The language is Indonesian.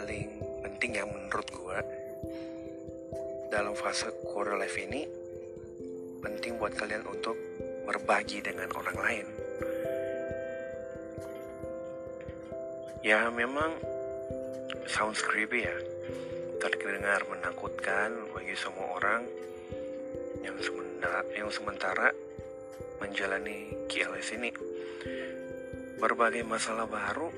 paling penting ya menurut gue dalam fase quarter life ini penting buat kalian untuk berbagi dengan orang lain. Ya memang sounds creepy ya, terdengar menakutkan bagi semua orang yang sementara yang sementara menjalani KLS ini. Berbagai masalah baru